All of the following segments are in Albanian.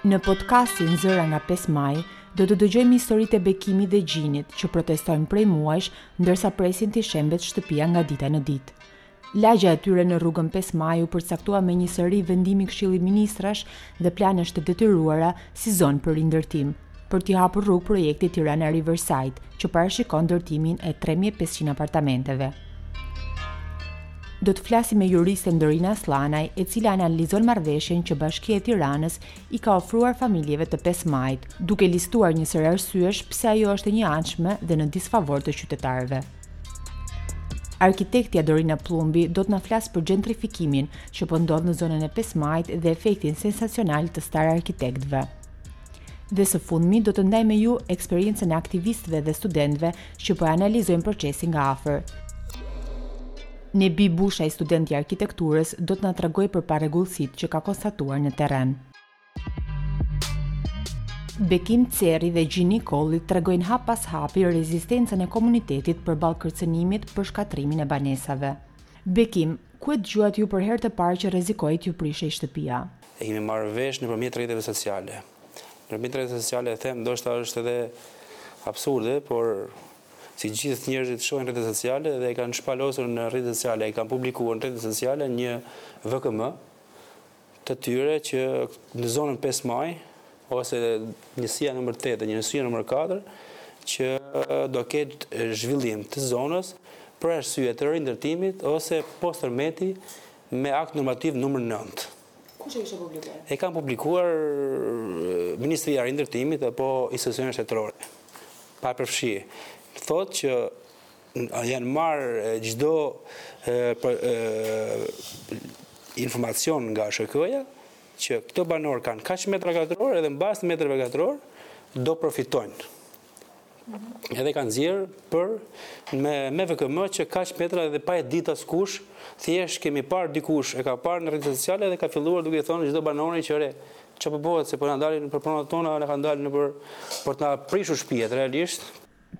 Në podcastin Zëra nga 5 Maj, do të dëgjojmë historitë e Bekimit dhe Gjinit që protestojnë prej muajsh, ndërsa presin t'u shembet shtëpia nga dita në ditë. Lagja e tyre në rrugën 5 Maj u përcaktua me një seri vendimesh Këshilli Ministrash dhe planesh të detyruara si zonë për rindërtim. për t'i hapur rrugë projektit Tirana Riverside, që parashikon ndërtimin e 3500 apartamenteve. Do të flasim me juristen Dorina Asllanaj, e cila analizon marrëveshjen që Bashkia e Tiranës i ka ofruar familjeve të 5 majit, duke listuar një sërë arsyesh pse ajo është e njëanshme dhe në disfavor të qytetarëve. Arkitektja Dorina Pllumbi do të na flasë për gentrifikimin që po ndodh në zonën e 5 majit dhe efektin sensacional të star arkitektëve. Dhe së fundmi do të ndaj me ju eksperiencën e aktivistëve dhe studentëve që po e analizojnë procesin nga afër. Nebi Bushaj student i arkitekturës do të na tregojë për parregullsitë që ka konstatuar në terren. Bekim Cerri dhe Gjin Nikolli tregojnë hap pas hapi rezistencën e komunitetit përballë kërcënimit për shkatërrimin e banesave. Bekim, ku e dëgjuat ju për herë të parë që rrezikoni t'ju prishej shtëpia? E kemi marrë vesh nëpërmjet rrjeteve sociale. Nëpërmjet rrjeteve sociale e them, ndoshta është edhe absurde, por si gjithë njerëzit shohin rrjetet sociale dhe e kanë shpalosur në rrjetet sociale, e kanë publikuar në rrjetet sociale një VKM të tyre që në zonën 5 maj ose njësia numër 8 dhe njësia numër 4 që do ketë zhvillim të zonës për arsye të rindërtimit ose post tërmeti me Akt Normativ numër nëntë. Kush e kishte publikuar? E kanë publikuar Ministria e Rindërtimit apo institucionet shtetërore. Pa përfshi. Thotë që janë marrë çdo informacion nga ASHK-ja që këta banorë kanë kaq metra katrorë edhe në bazë të metrave katrorë do përfitojnë. edhe kanë nxjerrë për me, me VKM që kaq metra edhe pa e dit askush, thjesht kemi parë dikush e ka parë në rrjete sociale dhe ka filluar duke thonë çdo banori që re, që përbohet po se për po na dalin për pronat tona, na kanë dalë për, për të na prishu shpijet, realisht.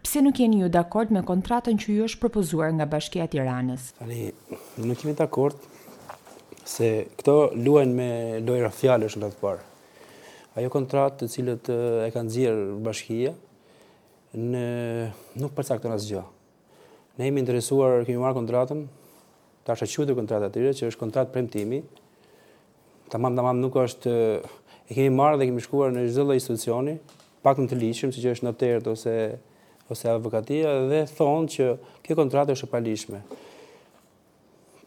Pse nuk jeni ju dakord me kontratën që ju është propozuar nga bashkia e Tiranës? Tani, nuk jemi dakord se këto luajnë me lojra fjalësh në të parë. Ajo kontratë të cilën e ka nxjerrë bashkia, nuk përcakton asgjë. Ne jemi interesuar, kemi marrë kontratën, të ashtuquajtur kontratën e tyre, që është kontratë premtimi, tamam tamam nuk është, e kemi marrë dhe kemi shkuar në çdo lloj institucioni, pak më të ligjshëm, siç është noterët ose, ose avokatia, dhe thonë që kjo kontratë është e paligjshme.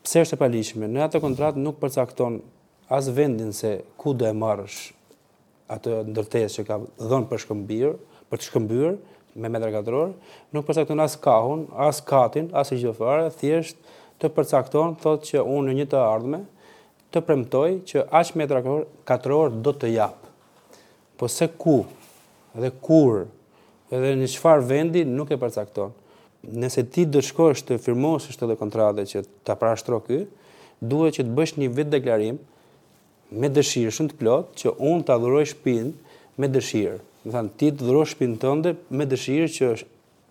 Pse është e paligjshme? Në atë kontratë nuk përcakton as vendin se ku do e marrësh atë ndërtesë që ka dhënë për të shkëmbyer me metra katror, nuk përcakton as kahun, as katin, asgjë fare, thjesht të përcakton, thotë që unë në një të ardhme të premtoj që aq metra katror do të të jap. Po se ku dhe kur dhe në çfarë vendi nuk e përcakton. Nëse ti do të shkosh të firmosësh këtë lloj kontrate që ta parashtro ky, duhet që të bësh një vetëdeklarim me dëshirë shumë të plotë që unë ta dhuroj shtëpinë me dëshirë. Do të thotë ti të dhurosh shtëpinë tënde me dëshirë që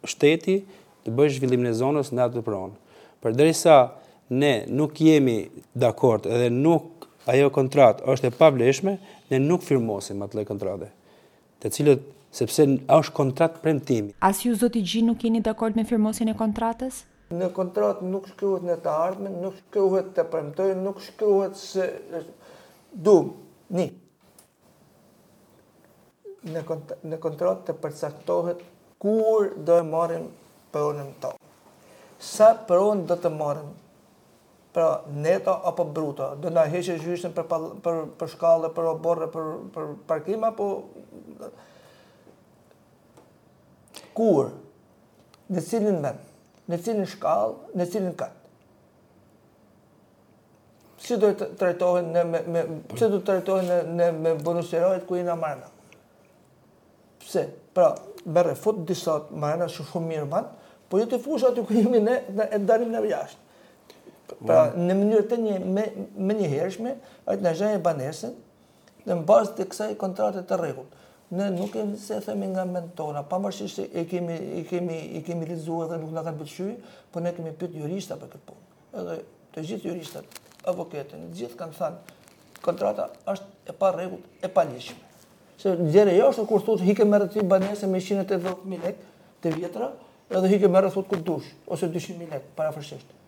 shteti të bëjë zhvillimin e zonës në atë pronë. Përderisa ne nuk jemi dakord dhe nuk ajo kontratë është e pavlefshme, ne nuk firmosim atë lloj kontrate. Të cilët sepse është kontratë premtimi. As ju zoti Gjin nuk jeni dakord me firmosjen e kontratës? Në kontratë nuk shkruhet në të ardhme, nuk shkruhet të premtoj, nuk shkruhet se dua. Një. Në në kontratë të përcaktohet kur do e marrim pronën tonë. Sa pronë do të marrim? Pra, neto apo bruto? Do na heqë gjysmën për për për shkallë, për oborr, për për parkim apo kur? Në cilin vend? Në cilin shkallë? Në cilin kat? si do të trajtohen në me, me pse do të trajtohen në, në me bonus ku jena marrë na. Pse? Pra, merre fut disa marrë shumë shumë mirë bën, po jo të fusë aty ku jemi ne e dalim ne jashtë. Pra, në mënyrë të një me, menjëhershme, atë në zhajë banesën, në bazë të kësaj kontrate të rregullt. Ne nuk e se themi nga mendtë tona, pavarësisht se e kemi, e kemi, e kemi lexuar dhe nuk na ka pëlqy, po ne kemi pytë jurista për këtë punë. Edhe të gjithë juristët, avokatët, të gjithë kanë thënë kontrata është e parregullt, e paligjshme. Se nxjerrë jo është kur thotë ik e merr ti banesë me 180000 lekë të vjetra, edhe ik e merr thotë kur dush ose 200000 lekë parafërsisht.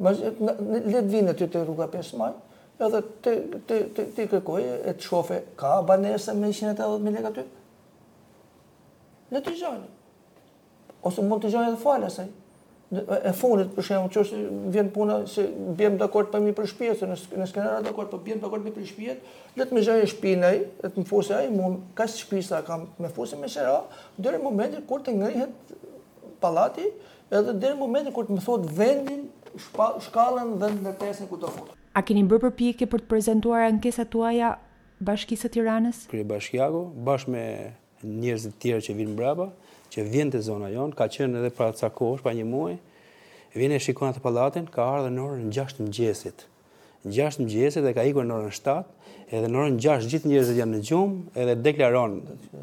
Më le të vinë aty te rruga 5 maj, edhe ti ti ti ti kërkoj e të shofë a ka banesa me 180000 lekë aty. Le të gjejnë. Ose mund të gjejë edhe falas ai. E fundit, për shembull, që është vjen puna se biem dakord për me prish shpitë, se ne s'kena ra dakord, po biem dakord me prish shpitë, le të më gjejë shpinë ai, le të më fusë ai, m'u ka prish shpia, ka me m'fut me qera, deri në momentin kur të ngrihet pallati, edhe deri në momentin kur të më thot vendin, shkallën dhe në tesin ku do futet. A keni bërë përpjekje për të prezentuar ankesat tuaja Bashkisë së Tiranës? Kryebashkiaku, bashkë me njerëzit e tjerë që vijnë mbrapa, që vjen te zona jonë, ka qenë edhe para ca kohësh, para një muaji, vjen e shikon atë pallatin, ka ardhur në orën 6 të mëngjesit. 6 të mëngjesit dhe ka ikur në orën 7, edhe në orën 6 gjithë njerëzit janë në gjumë, edhe deklaron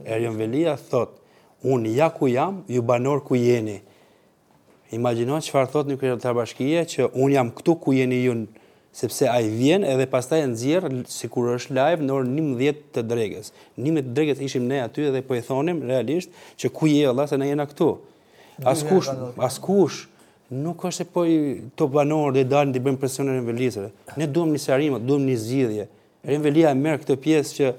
Erion Veliaj, thot, unë ja ku jam, ju banorë ku jeni. Imagjino çfarë thotë një kryetar bashkie që unë jam këtu ku jeni ju sepse ai vjen edhe pastaj e nxjerr sikur është live në orën njëmbëdhjetë të drekës. Njëmbëdhjetë të drekës ishim ne aty dhe po i thonim realisht që ku je vëlla se ne jena këtu. Askush, askush nuk është se po i top banorë dhe dalin të bëjnë presionin e velisëve. Ne duam një sqarim, duam një zgjidhje. Erion Veliaj e merr këtë pjesë që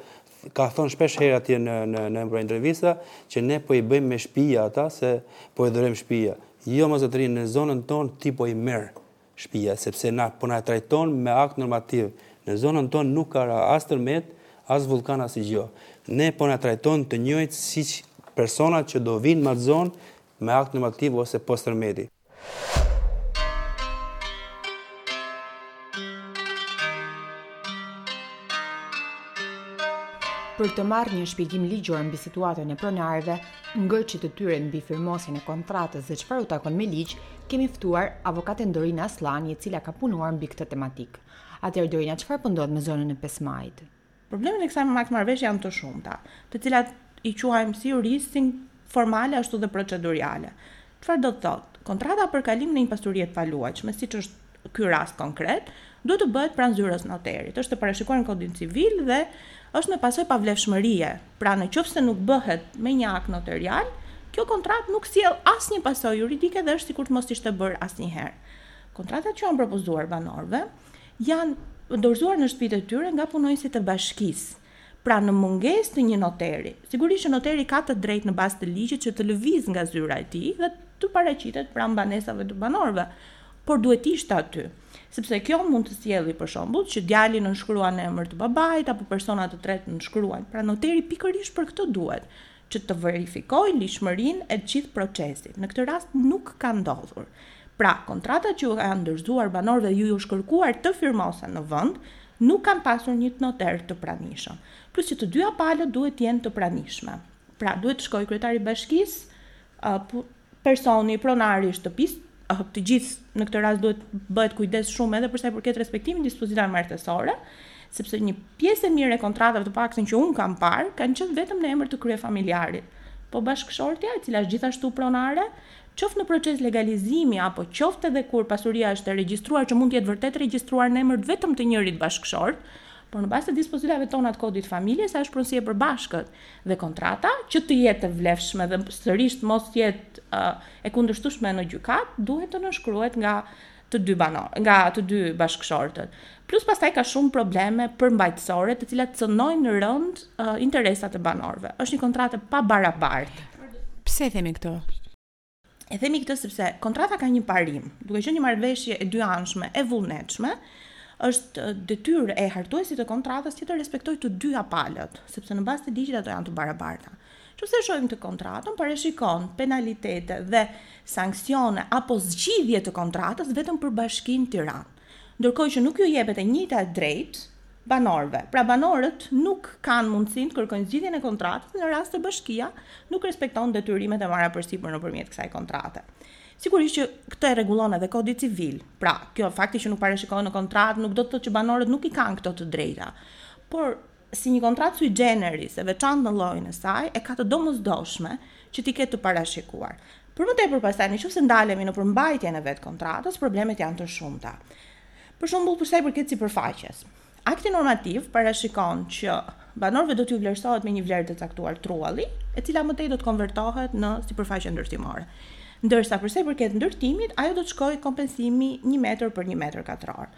ka thënë shpesh herë atje në në në një intervista që ne po i bëjmë me shpija ata se po i dhurojmë shpija. Jo mo zotëri në zonën tonë ti po i merr shpija sepse na po na trajton me akt normativ. Në zonën tonë nuk ka ra as tërmet, as vullkan as gjë. Ne po na trajton të njëjtë siç personat që do vijnë në atë zonë me akt normativ ose post tërmeti. Për të marrë një shpjegim ligjor mbi situatën e pronarëve, ngërçit të tyre mbi firmosjen e kontratës dhe çfarë u takon me ligj, kemi ftuar avokaten Dorina Asllani, e cila ka punuar mbi këtë tematikë. Atëherë Dorina, çfarë po ndodh me zonën e 5 Majit? Problemet e kësaj akt marrëveshjeje janë të shumta, të cilat i quajmë si juristë formale ashtu dhe procedurale. Çfarë do të thotë? Kontrata për kalimin e një pasurie të paluajtshme, siç është ky rast konkret, duhet të bëhet pranë zyrës noterit. Është e parashikuar në Kodin Civil dhe është me pasojë pavlefshmërie. Pra në qoftë se nuk bëhet me një akt noterial, kjo kontratë nuk sjell asnjë pasojë juridike dhe është sikur të mos ishte bërë asnjëherë. Kontratat që janë propozuar banorëve janë dorëzuar në shtëpitë e tyre nga punonjësit e bashkisë. Pra në mungesë të një noteri, sigurisht që noteri ka të drejtë në bazë të ligjit që të lëvizë nga zyra e tij dhe të paraqitet pranë banesave të banorëve, por duhet ishte aty. Sepse kjo mund të sjellë, për shembull, që djali nënshkruan në emër të babait apo persona të tretë nënshkruajnë. Pra noteri pikërisht për këtë duhet, që të verifikojë ligjshmërinë e gjithë procesit. Në këtë rast nuk ka ndodhur. Pra, kontratat që iu janë dorëzuar banorëve dhe u është kërkuar të firmosen në vend, nuk kanë pasur një noter të pranishëm. Plus që të dyja palët duhet të jenë të pranishme. Pra, duhet të shkojë kryetari i bashkisë, personi, pronari i shtëpisë, të gjithë në këtë rast duhet bëhet kujdes shumë edhe për sa i përket respektimit të dispozitave martesore, sepse një pjesë e mirë e kontratave të paktën që unë kam parë kanë qenë vetëm në emër të kryefamiljarit. Po bashkëshortja, e cila është gjithashtu pronare, qoftë në proces legalizimi apo qoftë edhe kur pasuria është e regjistruar që mund të jetë vërtet regjistruar në emër vetëm të njërit bashkëshort, por në bazë të dispozitave tona të kodit familjes, ajo është pronësi e përbashkët. dhe kontrata që të jetë e vlefshme dhe sërish të mos jetë uh, e kundërshtueshme në gjykatë, duhet të nënshkruhet nga të dy banorë, nga të dy bashkëshortët. Plus pastaj ka shumë probleme përmbajtësore, të cilat cënojnë rëndë uh, interesat e banorëve. Është një kontratë e pabarabartë. Pse themi këtë? E themi këtë sepse kontrata ka një parim, duke qenë një marrëveshje e dyanshme, e vullnetshme, është detyrë e hartuesit të kontratës që të respektojë të dyja palët, sepse në bazë të ligjit ato janë të barabarta. Nëse shohim kontratën, parashikon penalitete dhe sanksione apo zgjidhje të kontratës vetëm për bashkinë Tiranë. ndërkohë që nuk ju jepet e njëjta e drejtë banorëve. Pra banorët nuk kanë mundësinë të kërkojnë zgjidhjen e kontratës në rast se bashkia nuk respekton detyrimet e marra përsipër nëpërmjet kësaj kontrate. Sigurisht që këtë e rregullon edhe Kodi Civil. Pra, kjo fakti që nuk parashikohet në kontratë nuk do të thotë që banorët nuk i kanë këto të drejta. Por si një kontratë sui generis, e veçantë në llojin e saj, e ka të domosdoshme që t'i ketë të parashikuar. Për më tepër pastaj, në qoftë se ndalemi në përmbajtjen e vetë kontratës, problemet janë të shumta. Për shembull, për sa i përket sipërfaqes, akti normativ parashikon që banorëve do t'ju vlerësohet me një vlerë të caktuar trualli, e cila më tej do të konvertohet në sipërfaqe ndërtimore. Ndërsa për sa i përket ndërtimit, ajo do të shkojë kompensimi 1 metër për 1 metër katror.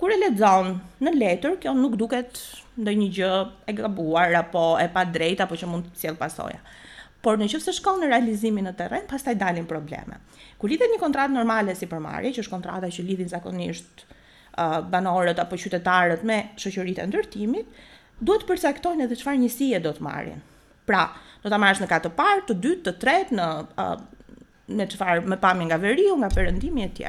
Kur e lexon në letër, kjo nuk duket ndonjë gjë e gabuar apo e padrejtë apo që mund të sjellë pasoja. Por në qoftë se shkon në realizimin në terren, pastaj dalin probleme. Kur lidhet një kontratë normale sipërmarrje, që është kontrata që lidhin zakonisht uh, banorët apo qytetarët me shoqëritë e ndërtimit, duhet të përcaktojnë edhe çfarë njësie do të marrin. Pra, do ta marrësh në kat të parë, të dytë, të tretë, në uh, me çfarë me pamje nga veriu, nga perëndimi etj.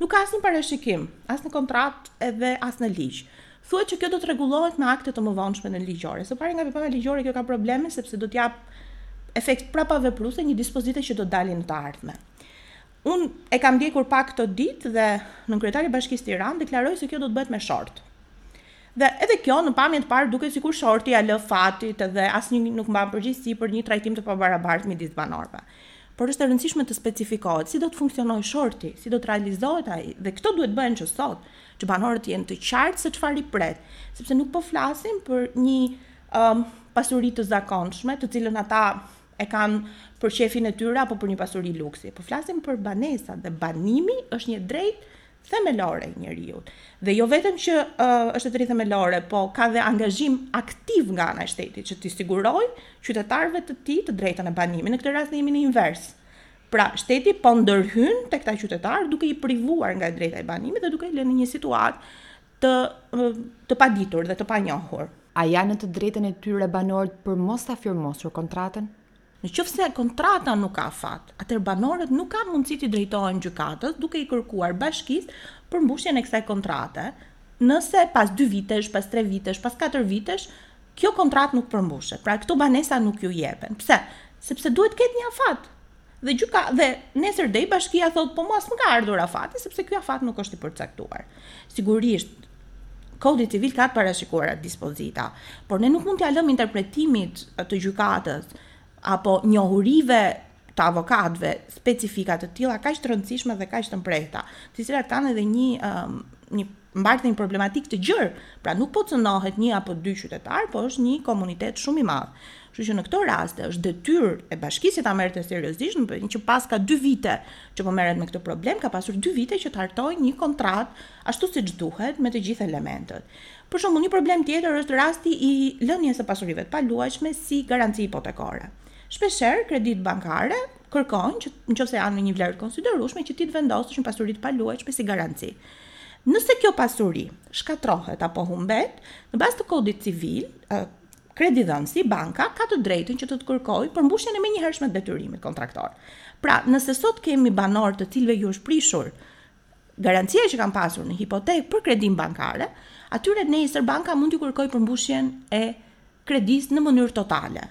Nuk ka asnjë parashikim, as në kontratë edhe as në ligj. Thuhet që kjo do të rregullohet me akte të mëvonshme nënligjore. Së pari nga pikëpamja ligjore kjo ka probleme sepse do t'i japë efekt prapavepruese një dispozite që do dalë në të ardhme. Unë e kam ndjekur pak këto ditë dhe nënkryetari i Bashkisë Tiranë deklaroi se kjo do të bëhet me short. Dhe edhe kjo në pamje të parë duket sikur shorti ia lë fatit dhe asnjë nuk mban përgjegjësi për një trajtim të pabarabartë midis banorëve. Por është e rëndësishme të specifikohet si do të funksionojë shorti, si do të realizohet ai dhe këto duhet të bëhen që sot, që banorët të jenë të qartë se çfarë i pret, sepse nuk po flasim për një um, pasuri të zakonshme, të cilën ata e kanë për qejfin e tyre apo për një pasuri luksi. Po flasim për banesat dhe banimi është një drejt themelore e njeriut. Dhe jo vetëm që uh, është e drejtë themelore, po ka dhe angazhim aktiv nga ana e shtetit që t'i sigurojë qytetarëve të tij të drejtën e banimit. Në këtë rast ne jemi në invers. Pra, shteti po ndërhyn te këta qytetarë duke i privuar nga e drejta e banimit dhe duke i lënë në një situatë të të paditur dhe të panjohur. A janë në të drejtën e tyre banorët për mos ta firmosur kontratën? Në qoftë se kontrata nuk ka afat, atëherë banorët nuk kanë mundësi t'i drejtohen gjykatës duke i kërkuar bashkisë përmbushjen e kësaj kontrate, nëse pas dy vitesh, pas tre vitesh, pas katër vitesh, kjo kontratë nuk përmbushet. Pra këto banesa nuk ju jepen. Pse? Sepse duhet të ketë një afat. Dhe gjyka dhe nesër-dej bashkia thotë, po mua s'më ka ardhur afati sepse ky afat nuk është i përcaktuar. Sigurisht, Kodi Civil ka të parashikuara dispozita, por ne nuk mund t'ia lëmë interpretimit të gjykatës apo njohurive të avokatëve specifika të tilla kaq të rëndësishme dhe kaq të mprehta, të cilat kanë edhe një një mbar një problematikë të gjërë, pra nuk po cënohet një apo dy qytetarë, po është një komunitet shumë i madhë. Kështu që në këto raste është detyrë e bashkisë që ta merrte seriozisht, meqë paska dy vite që po merret me këtë problem, ka pasur dy vite që të hartojë një kontratë ashtu siç duhet me të gjithë elementët. Për shembull, një problem tjetër është rasti i lënies së pasurive të paluajtshme si garanci hipotekore. Shpeshherë, kreditë bankare kërkojnë që nëse janë me një vlerë të konsiderueshme që ti të vendosësh një pasuri të paluajtshme si garanci. Nëse kjo pasuri shkatërrohet apo humbet, në bazë të kodit civil, kredidhënësi, banka, ka të drejtën që të të kërkojë përmbushjen e menjëhershme të detyrimit kontraktor. Pra, nëse sot kemi banorë të cilëve ju është prishur garancia që kanë pasur në hipotekë për kredinë bankare, atyre nesër banka mund t'ju kërkojë përmbushjen e kredisë në mënyrë totale.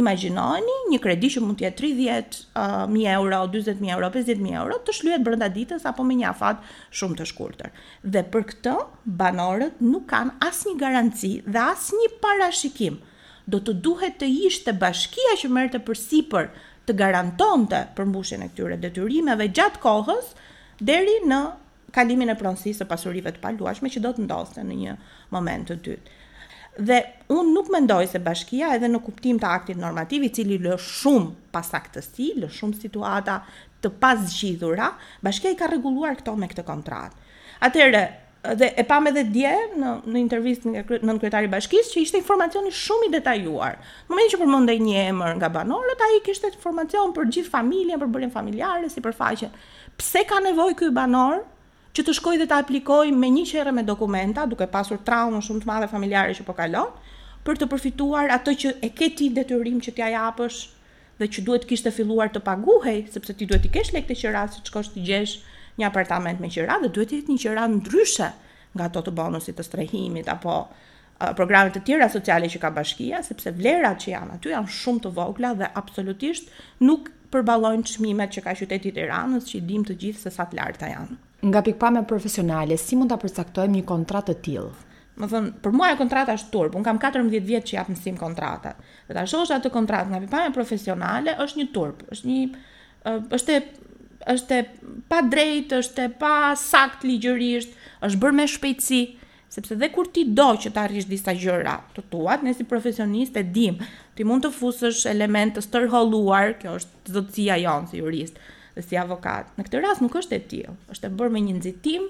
Imagjinojeni një kredi që mund të jetë 30.000 euro, 40.000 euro, 50.000 euro, të shlyhet brenda ditës apo me një afat shumë të shkurtër. Dhe për këtë banorët nuk kanë asnjë garanci dhe asnjë parashikim do të duhet të ishte bashkia që merrte përsipër të garantonte përmbushjen e këtyre detyrimeve gjatë kohës deri në kalimin e pronësisë së pasurive të paluajtshme që do të ndodhte në një moment të dytë. Dhe unë nuk mendoj se bashkia edhe në kuptim të aktit normativ i cili lë shumë pasaktësi, lë shumë situata të pazgjidhura, bashkia i ka rregulluar këto me këtë kontratë. Atëherë, Dhe e pamë edhe dje në në intervistë nga nënkryetari i bashkisë që ishte informacioni shumë i detajuar. Në momentin që përmendej një emër nga banorët, ai kishte informacion për gjithë familjen, përbërjen familjare, sipërfaqen. Pse ka nevojë ky banor që të shkojë dhe të aplikojë me një qerre me dokumenta, duke pasur traumën shumë të madhe familjare që po kalon, për të përfituar atë që e ke ti detyrim që t'ia japësh dhe që duhet të kishte filluar të paguhej, sepse ti duhet të kesh lekët e qirasë të shkosh të gjesh një apartament me qira dhe duhet të jetë një qira ndryshe nga ato të bonusit të strehimit apo programe të tjera sociale që ka bashkia, sepse vlerat që janë aty janë shumë të vogla dhe absolutisht nuk përballojnë çmimet që ka qyteti i Tiranës, që i dimë të gjithë se sa të larta janë. Nga pikëpamja profesionale, si mund ta përcaktojmë një kontratë të tillë? Domethënë, për mua ajo kontrata është turp, unë kam 14 vjet që jap mësim kontratat. Dhe ta shohësh atë kontratë nga pikëpamja profesionale, është një turp, është një, është e, është e padrejtë, është e pasaktë ligjërisht, është bërë me shpejtësi, Sepse dhe kur ti do që të arrish disa gjëra të tuat, ne si profesionistë e dimë, ti mund të fusësh elementë të stërholluar, kjo është zotësia jonë si juristë dhe si avokatë. Në këtë rast nuk është e tillë, është e bërë me një nxitim,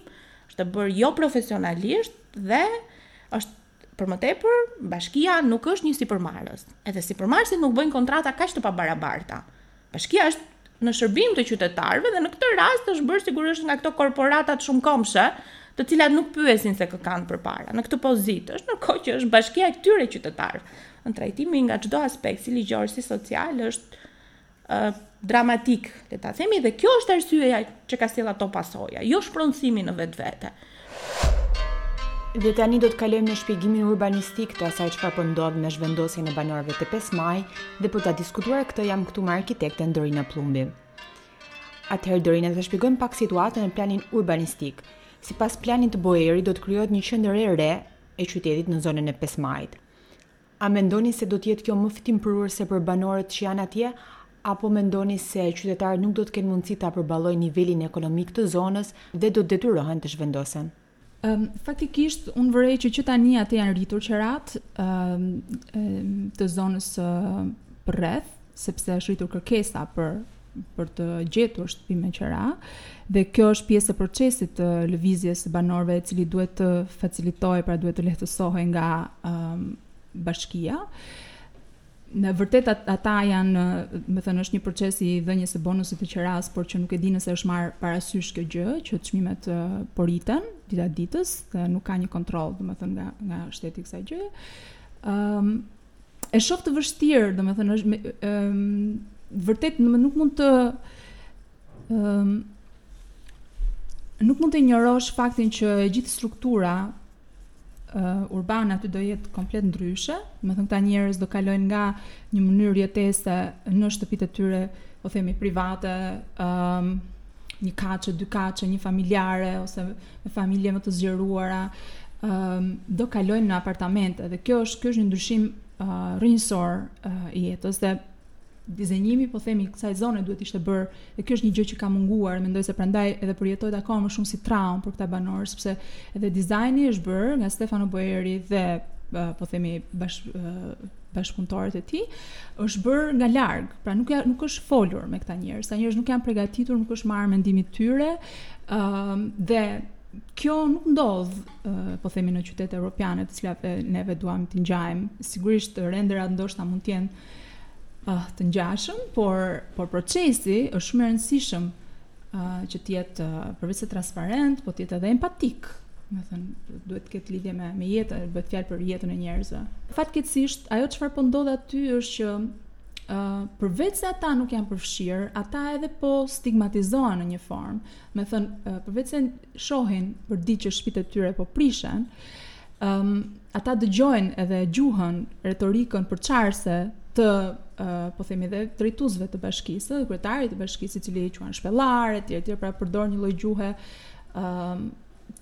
është e bërë jo profesionalisht dhe është për më tepër, bashkia nuk është një sipërmarrës. Edhe sipërmarrësit nuk bëjnë kontrata kaq të pabarabarta. Bashkia është në shërbim të qytetarëve dhe në këtë rast është bërë sikur është nga këto korporatat shumëkombëshe, të cilat nuk pyesin se kë kanë përpara. Në këtë pozitë është ndërkohë që është bashkia e këtyre qytetarëve. Në trajtimi nga çdo aspekt, si ligjor, si social, është uh, dramatik, le ta themi, dhe kjo është arsyeja që ka sjellë ato pasoja, jo shpronësimi në vetvete. Dhe tani do të kalojmë në shpjegimin urbanistik të asaj çfarë po ndodh me zhvendosjen e banorëve të 5 Maj dhe për ta diskutuar këtë jam këtu me arkitekten Dorina Pllumbi. Atëherë Dorina ta shpjegojmë pak situatën në planin urbanistik. Sipas planit të Boeri do të krijohet një qendër e re e qytetit në zonën e 5 Majit. A mendoni se do të jetë kjo më fitimprurëse për banorët që janë atje, apo mendoni se qytetarët nuk do të kenë mundësi ta përballojnë nivelin ekonomik të zonës dhe do të detyrohen të zhvendosen? Faktikisht, unë vërej që që tani atje janë rritur qerat të zonës përreth, sepse është rritur kërkesa për për të gjetur shtëpi me qera dhe kjo është pjesë e procesit të lëvizjes së banorëve e cili duhet të facilitohej, pra duhet të lehtësohej nga um, bashkia. Në të vërtetë ata janë, domethënë, është një proces i dhënjes së bonusit të qerasë, por që nuk e di nëse është marrë parasysh kjo gjë, që çmimet uh, po rriten dita ditës dhe nuk ka një kontroll, domethënë nga nga shteti i kësaj gjëje. Ëm um, e shoh të vështirë, domethënë është ë vërtet më nuk mund të ë nuk mund të injorosh faktin që e gjithë struktura uh, urbane aty do jetë komplet ndryshe, domethënë këta njerëz do kalojnë nga një mënyrë jetese në shtëpitë e tyre, po themi private, um, një katshe, dy katshe, një familjare ose me familje më të zgjeruara, ë um, do kalojnë në apartamente dhe kjo është kjo është një ndryshim uh, rrënjësor uh, i jetës dhe dizajnimi po themi kësaj zone duhet të ishte bërë dhe kjo është një gjë që ka munguar mendoj se prandaj edhe përjetohet akoma më shumë si traumë për këta banorë sepse edhe dizajni është bërë nga Stefano Boeri dhe uh, po themi bash uh, bashkëpunëtorët e tij, është bërë nga larg. Pra nuk nuk është folur me këta njerëz. Këta njerëz nuk janë përgatitur, nuk është marrë mendimi i tyre. Ëm uh, dhe kjo nuk ndodh, uh, po themi në qytete europiane, të cilave neve duam të ngjajmë. Sigurisht renderat ndoshta mund të jenë uh, të ngjashëm, por por procesi është shumë i rëndësishëm që të jetë përveç se transparent, po të jetë edhe empatik. Domethënë, duhet të ketë lidhje me me jetën, bëhet fjalë për jetën e njerëzve. Fatkeqësisht, ajo çfarë po ndodh aty është që ë uh, përveç se ata nuk janë përfshirë, ata edhe po stigmatizohen në një formë. Domethënë, uh, përveç se shohin për ditë që shpitë e tyre po prishen, uh, Um, ata dëgjojnë edhe gjuhën, retorikën përçarëse të uh, po themi dhe drejtuesve të bashkisë, dhe kryetarit të bashkisë i cili i quan shpellarë etj etj, pra përdor një lloj gjuhe um,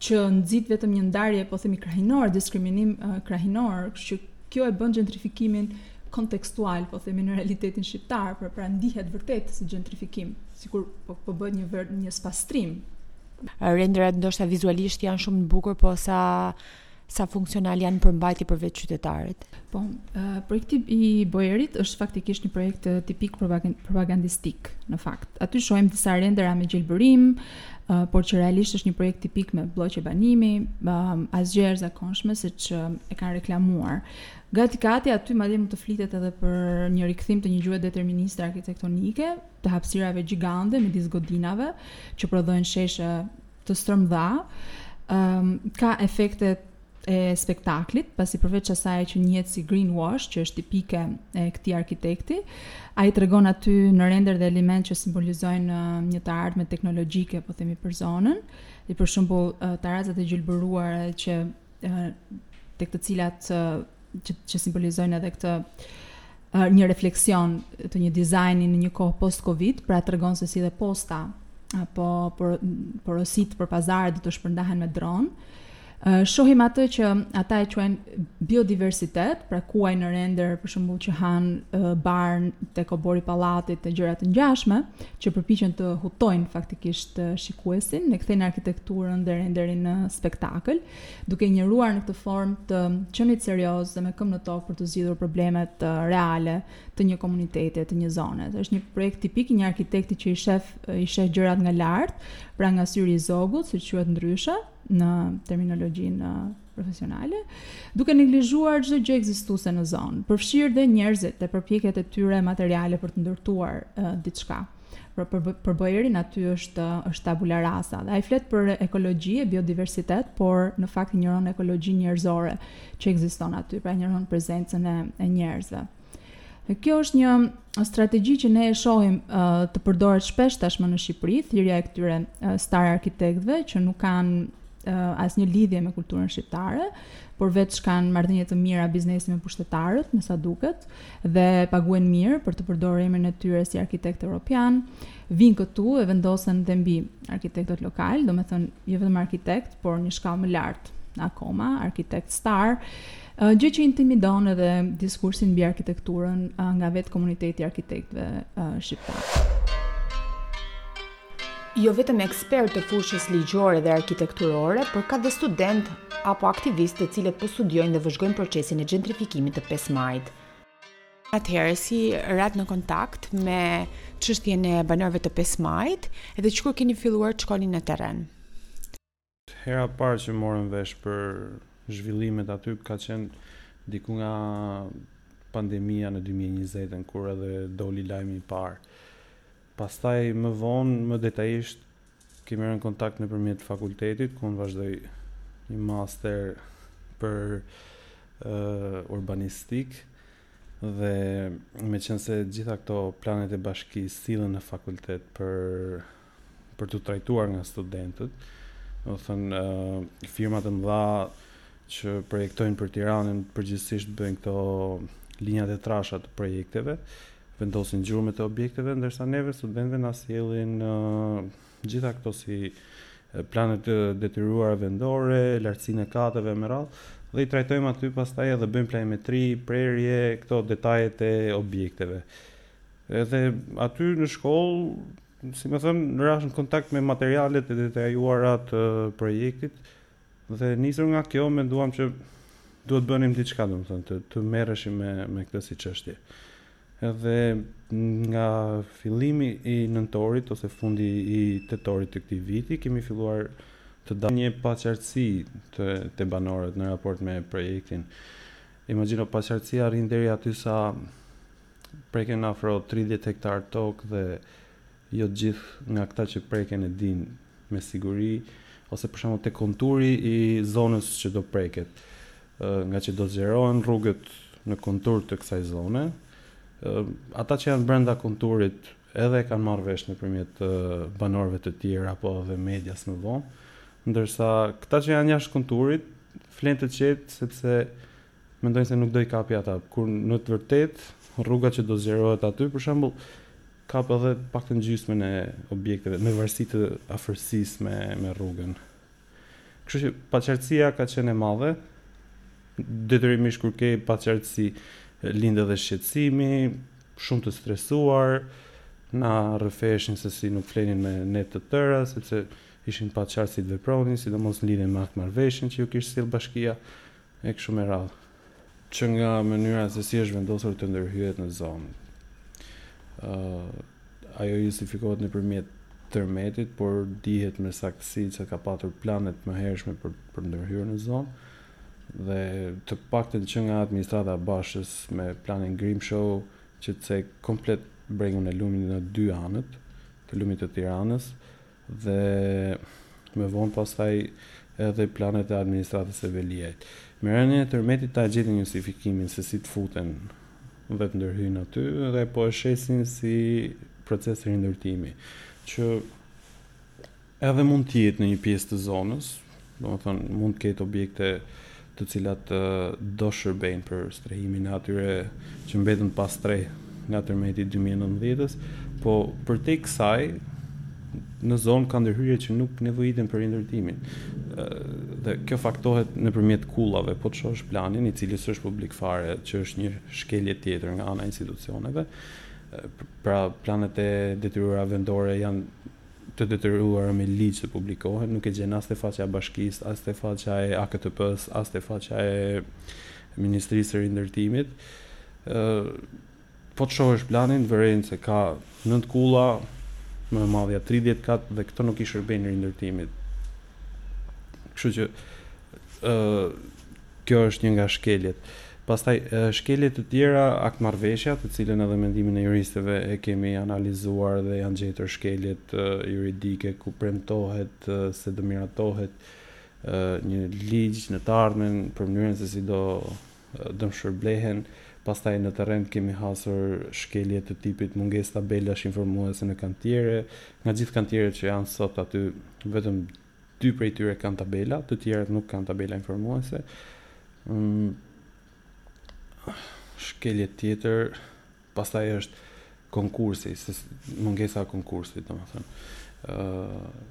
që nxit vetëm një ndarje po themi krahinore, diskriminim uh, krahinor, kështu që kjo e bën gentrifikimin kontekstual, po themi në realitetin shqiptar, pra pra ndihet vërtet si gentrifikim, sikur po po bëhet një ver, një spastrim Renderat ndoshta vizualisht janë shumë të bukur, po sa sa funksionalë janë përmbajtje për vetë qytetarët. Po, uh, projekti i Boerit është faktikisht një projekt tipik propagandistik, në fakt. Aty shohim disa rendera me gjelbërim, uh, por që realisht është një projekt tipik me bloqe banimi, uh, asgjë e jashtëzakonshme siç e kanë reklamuar. Gati gati aty madje mund të flitet edhe për një rikthim të një gjuhe deterministe arkitektonike, të hapësirave gjigante midis godinave që prodhojnë sheshe të stërmëdha, um, ka efektin e spektaklit, pasi përveç asaj që njihet si greenwash, që është tipike e këtij arkitekti, ai tregon aty në render dhe elementë që simbolizojnë një të ardhme teknologjike, po themi për zonën, i për shembull tarracat e gjelbëruara që tek të cilat që, që simbolizojnë edhe këtë një reflektim të një dizajni në një kohë post Covid, pra tregon se si dhe posta apo por porositë për pazar do të shpërndahen me dron. Uh, shohim atë që ata e quajnë biodiversitet, pra kuaj në render, për shembull që hanë uh, barin tek oborri i pallatit e gjëra të ngjashme, që përpiqen të hutojnë faktikisht shikuesin, e kthejnë arkitekturën dhe renderin në spektakël, duke injoruar në këtë formë të qenit serioz dhe me këmbë në tokë për të zgjidhur problemet reale të një komuniteti, të një zone. Është një projekt tipik i një arkitekti që i shef i sheh gjërat nga lart, pra nga syri i zogut, siç quhet ndryshe në terminologjinë profesionale, duke neglizhuar çdo gjë ekzistuese në zonë, përfshirë dhe njerëzit dhe përpjekjet e tyre materiale për të ndërtuar uh, diçka. Pra për, për, për Boerin aty është është tabula rasa dhe ai flet për ekologji e biodiversitet, por në fakt injoron ekologjinë njerëzore që ekziston aty, pra injoron prezencën e, e njerëzve. Kjo është një strategji që ne e shohim uh, të përdoret shpesh tashmë në Shqipëri, thirrja e këtyre uh, star arkitektëve që nuk kanë uh, asnjë lidhje me kulturën shqiptare, por veç kanë marrëdhënie të mira biznesi me pushtetarët, me sa duket, dhe paguhen mirë për të përdorur emrin e tyre si arkitekt europian, vijnë këtu e vendosen dhe mbi arkitektët lokalë, domethënë, jo vetëm arkitekt, por një shkallë më lart akoma, arkitekt star, Gjë që intimidon edhe diskursin mbi arkitekturën nga vetë komuniteti i arkitektëve shqiptarë. Jo vetëm ekspertë të fushës ligjore dhe arkitekturore, por ka dhe studentë apo aktivistë të cilët po studiojnë dhe vëzhgojnë procesin e gentrifikimit të 5 majit. Atëherë si ratë në kontakt me çështjen e banorëve të 5 majit, edhe që kur keni filluar të shkoni në terren? Hera e parë që morëm vesh për zhvillimet aty ka qenë diku nga pandemia në 2020-ën, kur edhe doli lajmi i parë. Pastaj më vonë, më detajisht, kemi rënë në kontakt nëpërmjet fakultetit, ku unë vazhdoj një master për uh, urbanistik, dhe meqenëse gjitha këto planet e bashkisë sillen në fakultet për për t'u trajtuar nga studentët. Domethënë firmat e mëdha që projektojnë për Tiranën përgjithësisht bëjnë këto linjat e trasha të projekteve, vendosin gjurmët e objekteve, ndërsa neve studentëve na sjellin uh, gjitha këto si planet e detyruara vendore, lartësinë e kateve me radhë dhe i trajtojmë aty pastaj edhe bëjmë planimetri, prerje, këto detajet e objekteve. Edhe aty në shkollë Si me thënë, unë rashë në kontakt me materialet e detajuara të projektit, dhe nisur nga kjo, menduam që duhet të bënim diçka, domethënë, të, të merreshim me, me këtë si çështje. Edhe nga fillimi i nëntorit, ose fundi i tetorit të këtij viti, kemi filluar të dalë një paqartësi te, te banorët në raport me projektin. Imagjino, paqartësia arrin deri aty sa Preken afro tridhjetë hektarë tokë dhe jo të gjithë nga këta që preken e dinë me siguri ose për shembull te konturi i zonës që do preket. Ngaqë do zgjerohen rrugët në kontur të kësaj zone, ata që janë brenda konturit edhe e kanë marrë vesh nëpërmjet banorëve të tjerë apo edhe medias më vonë, ndërsa këta që janë jashtë konturit flenë të qetë sepse Mendojnë se nuk do i kapë ata, kur në të vërtetë rruga që do zgjerohet aty, për shembull, kap edhe të paktën gjysmën e objekteve në varësi të afërsisë me me rrugën. Kështu që paqartësia ka qenë e madhe. Detyrimisht kur ke paqartësi lind edhe shqetësimi, shumë të stresuar, na rrëfeshin se si nuk flenin me net të tëra, sepse ishin të paqartë si të vepronin, sidomos në lidhje me atë marrëveshjen që ju kish sjellë bashkia, e kështu me radhë, që nga mënyra se si është vendosur të ndërhyhet në zonë. Uh, ajo justifikohet nëpërmjet tërmetit, por dihet me saktësi se ka patur planet më hershme për, për ndërhyrje në zonë, dhe të paktën që nga administrata e Bashës me planin Grimshaw që prek komplet bregun e lumit në dy anët të lumit të Tiranës, dhe më vonë pastaj edhe planet e administratës së Veliajt. Me rënien e tërmetit ta gjetin justifikimin se si të futen dhe të ndërhyjnë aty dhe po e shesin si proces rindërtimi që edhe mund të jetë në një pjesë të zonës, Domethënë, mund të ketë objekte të cilat do shërbejnë për strehimin e atyre që mbetën pa strehë nga tërmeti i 2019-ës, po përtej kësaj në zonë ka ndërhyrje që nuk nevojiten për rindërtimin. Dhe kjo faktohet nëpërmjet kullave, po të shohësh planin, i cili s'është publik fare, që është një shkelje tjetër nga ana e institucioneve, pra planet e detyruara vendore janë të detyruara me ligj të publikohen, nuk e gjen as te faqja e bashkisë, as te faqja e AKTP-së, as te faqja e Ministrisë së Rindërtimit. Ë po të shohësh planin, vëren se ka 9 kulla, më e madhja 30 kate dhe këto nuk i shërbejnë rindërtimit. Kështu që ë Kjo është një nga shkeljet. Pastaj shkelje të tjera, akt-marrëveshja, të cilën edhe me ndihmën e juristëve e kemi analizuar dhe janë gjetur shkeljet juridike ku premtohet se do miratohet një ligj në të ardhmen për mënyrën se si do dëmshërblehen Pastaj në terren kemi hasur shkelje të tipit mungesë tabelash informuese në kantiere. Nga gjithë kantieret që janë sot aty, vetëm Dy prej tyre kanë tabela, të tjerët nuk kanë tabela informuese. Um, shkelje tjetër, pastaj është konkursi, ose mungesa e konkursit, domethënë. ë uh,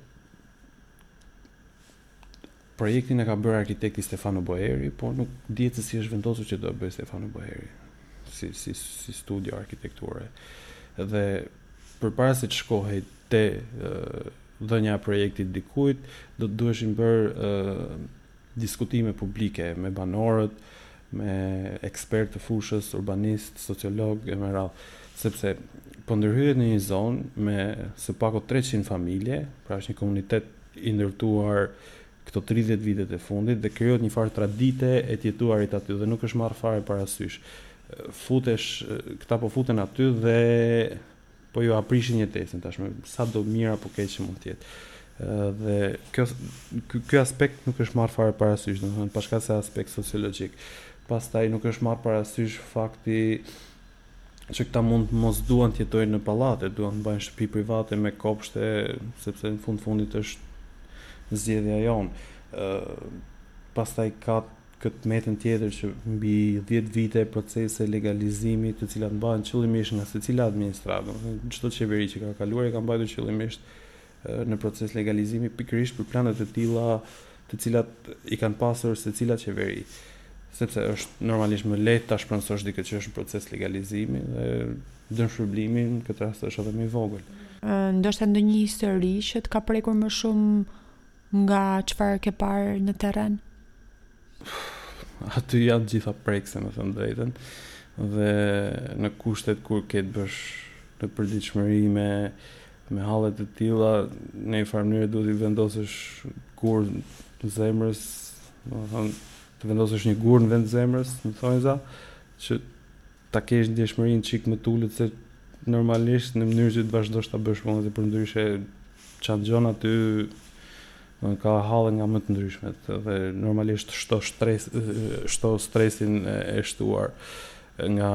Projektin e ka bërë arkitekti Stefano Boeri, por nuk dihet se si është vendosur që do e bëjë Stefano Boeri si si si studio arkitekture. Dhe Përpara se të shkohej te dhënia e projektit dikujt, do të duheshin bërë diskutime publike me banorët, me ekspertë të fushës, urbanistë, sociologë e me radhë, sepse po ndërhyhet në një zonë me së paku 300 familje, pra është një komunitet i ndërtuar këto 30 vitet e fundit dhe krijohet një farë tradite e të jetuarit aty dhe nuk është marrë fare parasysh. Futesh, këta po futen aty dhe po jua prishin jetesën tashmë, sado mirë apo keq që mund të jetë. Dhe kjo ky, ky aspekt nuk është marrë fare parasysh, domethënë paçka se aspekt sociologjik. Pastaj nuk është marrë parasysh fakti që këta mund mos duan të jetojnë në pallate, duan të mbajnë shtëpi private me kopshte, sepse në fund fundit është zgjedhja jonë. Ë pastaj ka këtë të metën tjetër që mbi dhjetë vite procese legalizimi të cilat mbahen qëllimisht nga secila administratë, domethënë çdo qeveri që ka kaluar e ka mbajtur qëllimisht në proces legalizimi pikërisht për plane të tilla të cilat i kanë pasur secila qeveri sepse është normalisht më lehtë ta shpronësosh dikë që është në proces legalizimi dhe dëmshpërblimi në këtë rast është edhe më i vogël. Ndoshta ndonjë histori që të ka prekur më shumë Nga çfarë ke parë në terren? Aty janë të gjitha prekse, me thënë të drejtën, dhe në kushtet kur ke të bësh në përditshmëri me me halle të tilla, në një farë mënyrë duhet të vendosësh gur në zemër, domethënë, të vendosësh një gur në vend të zemrës, në thonjza, që ta kesh ndjeshmërinë çik më të ulët se normalisht në mënyrë që të vazhdosh ta bësh punën se përndryshe ça dëgjon aty ka halle nga më të ndryshmet dhe normalisht shto stres shto stresin e shtuar nga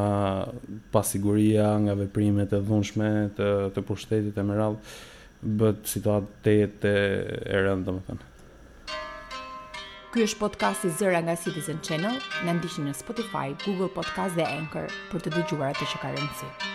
pasiguria, nga veprimet e dhunshme të të pushtetit e me radhë bëhet situatë tejet e, e rëndë, domethënë. Ky është podcasti Zëra nga Citizen Channel. Na ndiqni në Spotify, Google Podcast dhe Anchor për të dëgjuar atë që ka rëndësi.